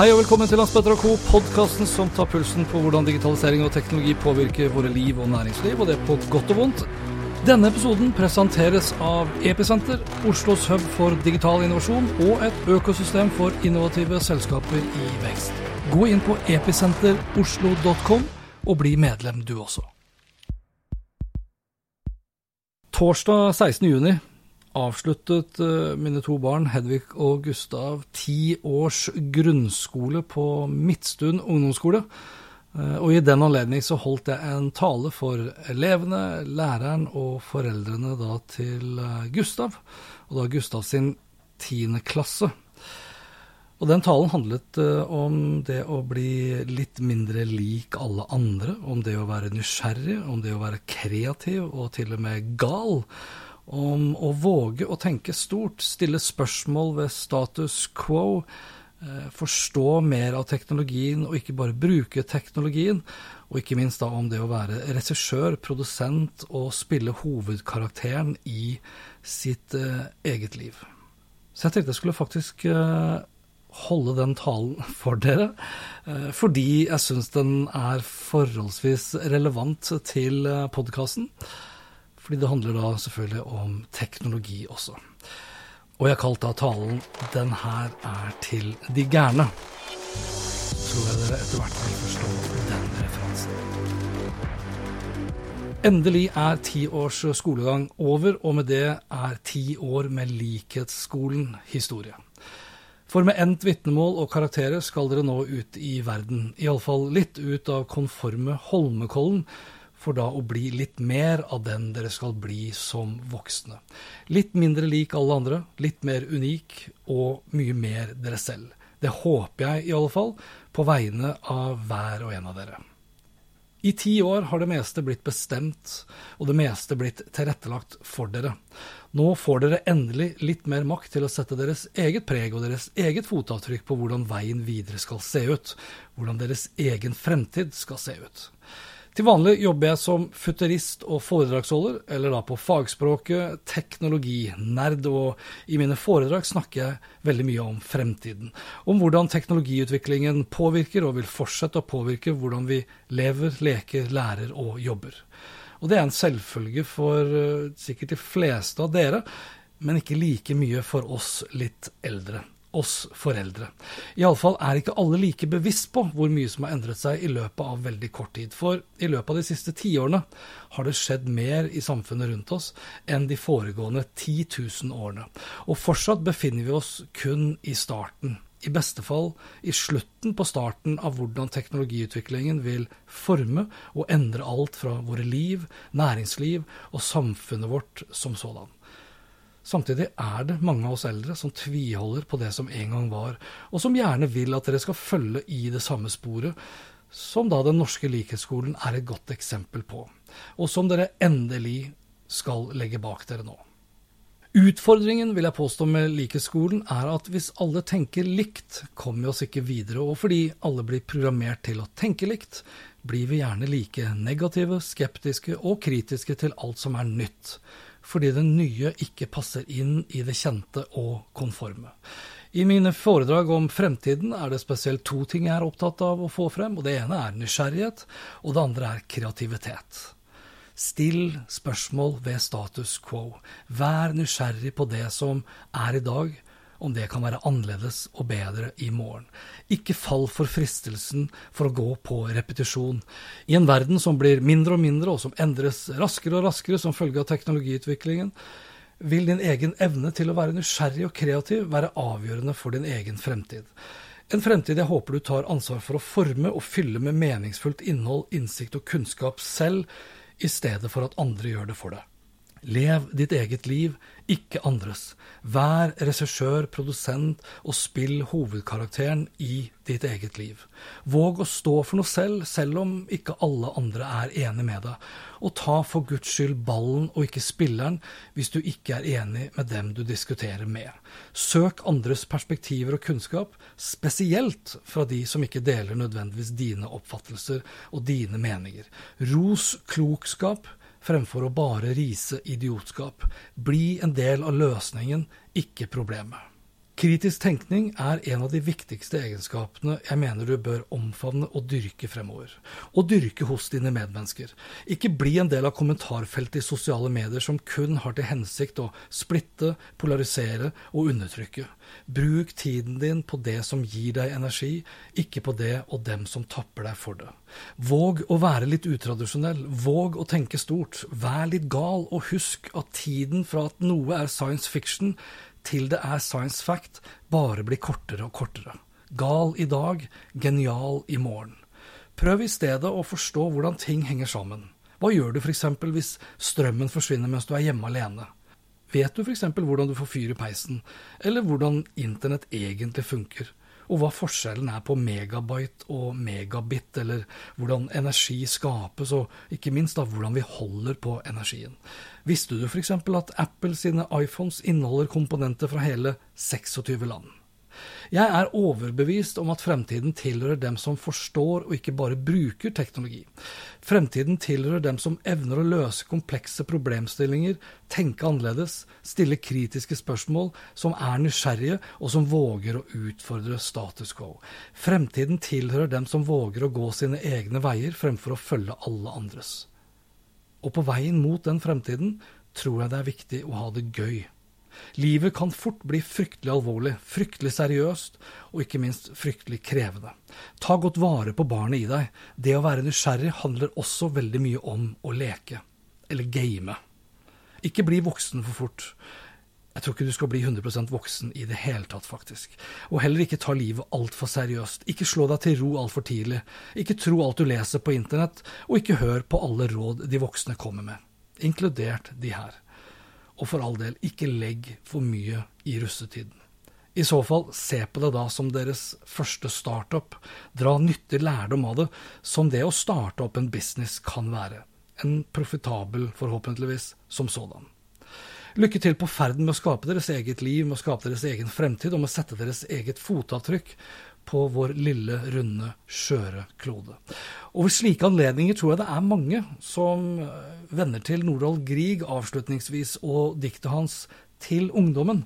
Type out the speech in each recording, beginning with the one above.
Hei og velkommen til og Co., podkasten som tar pulsen på hvordan digitalisering og teknologi påvirker våre liv og næringsliv, og det på godt og vondt. Denne episoden presenteres av Episenter, Oslos hub for digital innovasjon og et økosystem for innovative selskaper i vekst. Gå inn på episenteroslo.com og bli medlem du også. Torsdag 16. avsluttet eh, mine to barn, Hedvig og Gustav, ti års grunnskole på Midtstuen ungdomsskole. Eh, Og i den anledning så holdt jeg en tale for elevene, læreren og foreldrene da til eh, Gustav, og da Gustav sin tiende klasse. Og den talen handlet om det å bli litt mindre lik alle andre, om det å være nysgjerrig, om det å være kreativ og til og med gal, om å våge å tenke stort, stille spørsmål ved status quo, eh, forstå mer av teknologien og ikke bare bruke teknologien, og ikke minst da om det å være regissør, produsent og spille hovedkarakteren i sitt eh, eget liv. Så jeg tenkte jeg skulle faktisk eh, holde den talen for dere, fordi jeg syns den er forholdsvis relevant til podkasten. Fordi det handler da selvfølgelig om teknologi også. Og jeg har kalt da talen 'Den her er til de gærne'. Tror jeg dere etter hvert vil forstå den referansen. Endelig er ti års skolegang over, og med det er ti år med likhetsskolen historie. For med endt vitnemål og karakterer skal dere nå ut i verden, iallfall litt ut av konforme Holmenkollen, for da å bli litt mer av den dere skal bli som voksne. Litt mindre lik alle andre, litt mer unik og mye mer dere selv. Det håper jeg i alle fall, på vegne av hver og en av dere. I ti år har det meste blitt bestemt, og det meste blitt tilrettelagt for dere. Nå får dere endelig litt mer makt til å sette deres eget preg og deres eget fotavtrykk på hvordan veien videre skal se ut, hvordan deres egen fremtid skal se ut. Til vanlig jobber jeg som futurist og foredragsholder, eller da på fagspråket teknologinerd, og i mine foredrag snakker jeg veldig mye om fremtiden. Om hvordan teknologiutviklingen påvirker og vil fortsette å påvirke hvordan vi lever, leker, lærer og jobber. Og det er en selvfølge for uh, sikkert de fleste av dere, men ikke like mye for oss litt eldre oss foreldre. Iallfall er ikke alle like bevisst på hvor mye som har endret seg i løpet av veldig kort tid. For i løpet av de siste tiårene har det skjedd mer i samfunnet rundt oss enn de foregående 10 000 årene. Og fortsatt befinner vi oss kun i starten. I beste fall i slutten på starten av hvordan teknologiutviklingen vil forme og endre alt fra våre liv, næringsliv og samfunnet vårt som sådan. Samtidig er det mange av oss eldre som tviholder på det som en gang var, og som gjerne vil at dere skal følge i det samme sporet, som da Den norske likhetsskolen er et godt eksempel på, og som dere endelig skal legge bak dere nå. Utfordringen vil jeg påstå med likhetsskolen er at hvis alle tenker likt, kommer vi oss ikke videre, og fordi alle blir programmert til å tenke likt, blir vi gjerne like negative, skeptiske og kritiske til alt som er nytt fordi det nye ikke passer inn i det kjente og konforme. I mine foredrag om fremtiden er det spesielt to ting jeg er opptatt av å få frem, og det ene er nysgjerrighet, og det andre er kreativitet. Still spørsmål ved status quo. Vær nysgjerrig på det som er i dag, om det kan være annerledes og bedre i morgen. Ikke fall for fristelsen for å gå på repetisjon. I en verden som blir mindre og mindre, og som endres raskere og raskere som følge av teknologiutviklingen, vil din egen evne til å være nysgjerrig og kreativ være avgjørende for din egen fremtid. En fremtid jeg håper du tar ansvar for å forme og fylle med meningsfullt innhold, innsikt og kunnskap selv, i stedet for at andre gjør det for deg. Lev ditt eget liv, ikke andres. Vær regissør, produsent, og spill hovedkarakteren i ditt eget liv. Våg å stå for noe selv, selv om ikke alle andre er enig med deg. Og ta for Guds skyld ballen og ikke spilleren hvis du ikke er enig med dem du diskuterer med. Søk andres perspektiver og kunnskap, spesielt fra de som ikke deler nødvendigvis dine oppfattelser og dine meninger. Ros klokskap fremfor å bare rise idiotskap. Bli en del av løsningen, ikke problemet. Kritisk tenkning er en av de viktigste egenskapene jeg mener du bør omfavne og dyrke fremover. Og dyrke hos dine medmennesker. Ikke bli en del av kommentarfeltet i sosiale medier som kun har til hensikt å splitte, polarisere og undertrykke. Bruk tiden din på det som gir deg energi, ikke på det og dem som tapper deg for det. Våg å være litt utradisjonell, våg å tenke stort, vær litt gal, og husk at tiden fra at noe er science fiction, til det er science fact, bare blir kortere og kortere. Gal i dag, genial i morgen. Prøv i stedet å forstå hvordan ting henger sammen. Hva gjør du f.eks. hvis strømmen forsvinner mens du er hjemme alene? Vet du f.eks. hvordan du får fyr i peisen, eller hvordan internett egentlig funker? Og hva forskjellen er på megabyte og megabit, eller hvordan energi skapes, og ikke minst da hvordan vi holder på energien. Visste du f.eks. at Apple sine iPhones inneholder komponenter fra hele 26 land? Jeg er overbevist om at fremtiden tilhører dem som forstår og ikke bare bruker teknologi. Fremtiden tilhører dem som evner å løse komplekse problemstillinger, tenke annerledes, stille kritiske spørsmål, som er nysgjerrige og som våger å utfordre status quo. Fremtiden tilhører dem som våger å gå sine egne veier fremfor å følge alle andres. Og på veien mot den fremtiden tror jeg det er viktig å ha det gøy. Livet kan fort bli fryktelig alvorlig, fryktelig seriøst, og ikke minst fryktelig krevende. Ta godt vare på barnet i deg. Det å være nysgjerrig handler også veldig mye om å leke. Eller game. Ikke bli voksen for fort. Jeg tror ikke du skal bli 100% voksen i det hele tatt, faktisk. Og heller ikke ta livet altfor seriøst. Ikke slå deg til ro altfor tidlig. Ikke tro alt du leser på internett, og ikke hør på alle råd de voksne kommer med. Inkludert de her. Og for all del, ikke legg for mye i russetiden. I så fall, se på det da som deres første startup. Dra nyttig lærdom av det, som det å starte opp en business kan være. En profitabel, forhåpentligvis, som sådan. Lykke til på ferden med å skape deres eget liv, med å skape deres egen fremtid og med å sette deres eget fotavtrykk på vår lille, runde, skjøre klode. Og ved slike anledninger tror jeg det er mange som vender til Nordahl Grieg avslutningsvis og diktet hans til ungdommen.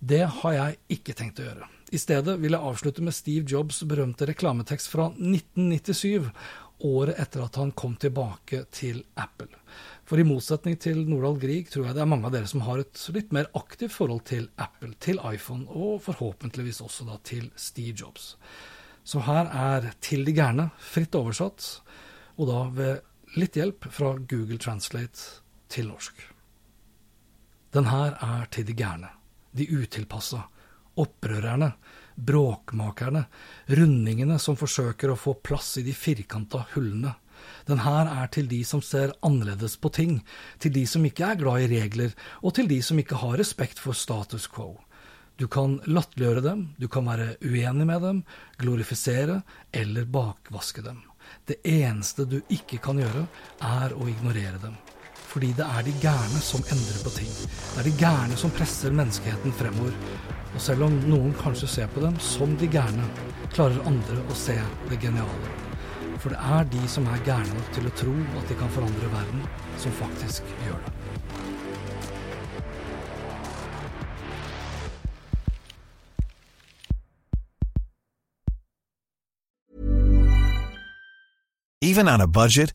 Det har jeg ikke tenkt å gjøre. I stedet vil jeg avslutte med Steve Jobs berømte reklametekst fra 1997, året etter at han kom tilbake til Apple. For i motsetning til Nordahl Grieg tror jeg det er mange av dere som har et litt mer aktivt forhold til Apple, til iPhone, og forhåpentligvis også da til Steve Jobs. Så her er Til de gærne fritt oversatt, og da ved litt hjelp fra Google Translate til norsk. Den her er til de gærne, de utilpassa, opprørerne, bråkmakerne, rundingene som forsøker å få plass i de firkanta hullene den her er til de som ser annerledes på ting, til de som ikke er glad i regler, og til de som ikke har respekt for status quo. Du kan latterliggjøre dem, du kan være uenig med dem, glorifisere eller bakvaske dem. Det eneste du ikke kan gjøre, er å ignorere dem. Fordi det er de gærne som endrer på ting. Det er de gærne som presser menneskeheten fremover. Og selv om noen kanskje ser på dem som de gærne, klarer andre å se det geniale. For det er de som er gærne nok til å tro at de kan forandre verden, som faktisk gjør det. Even on a budget.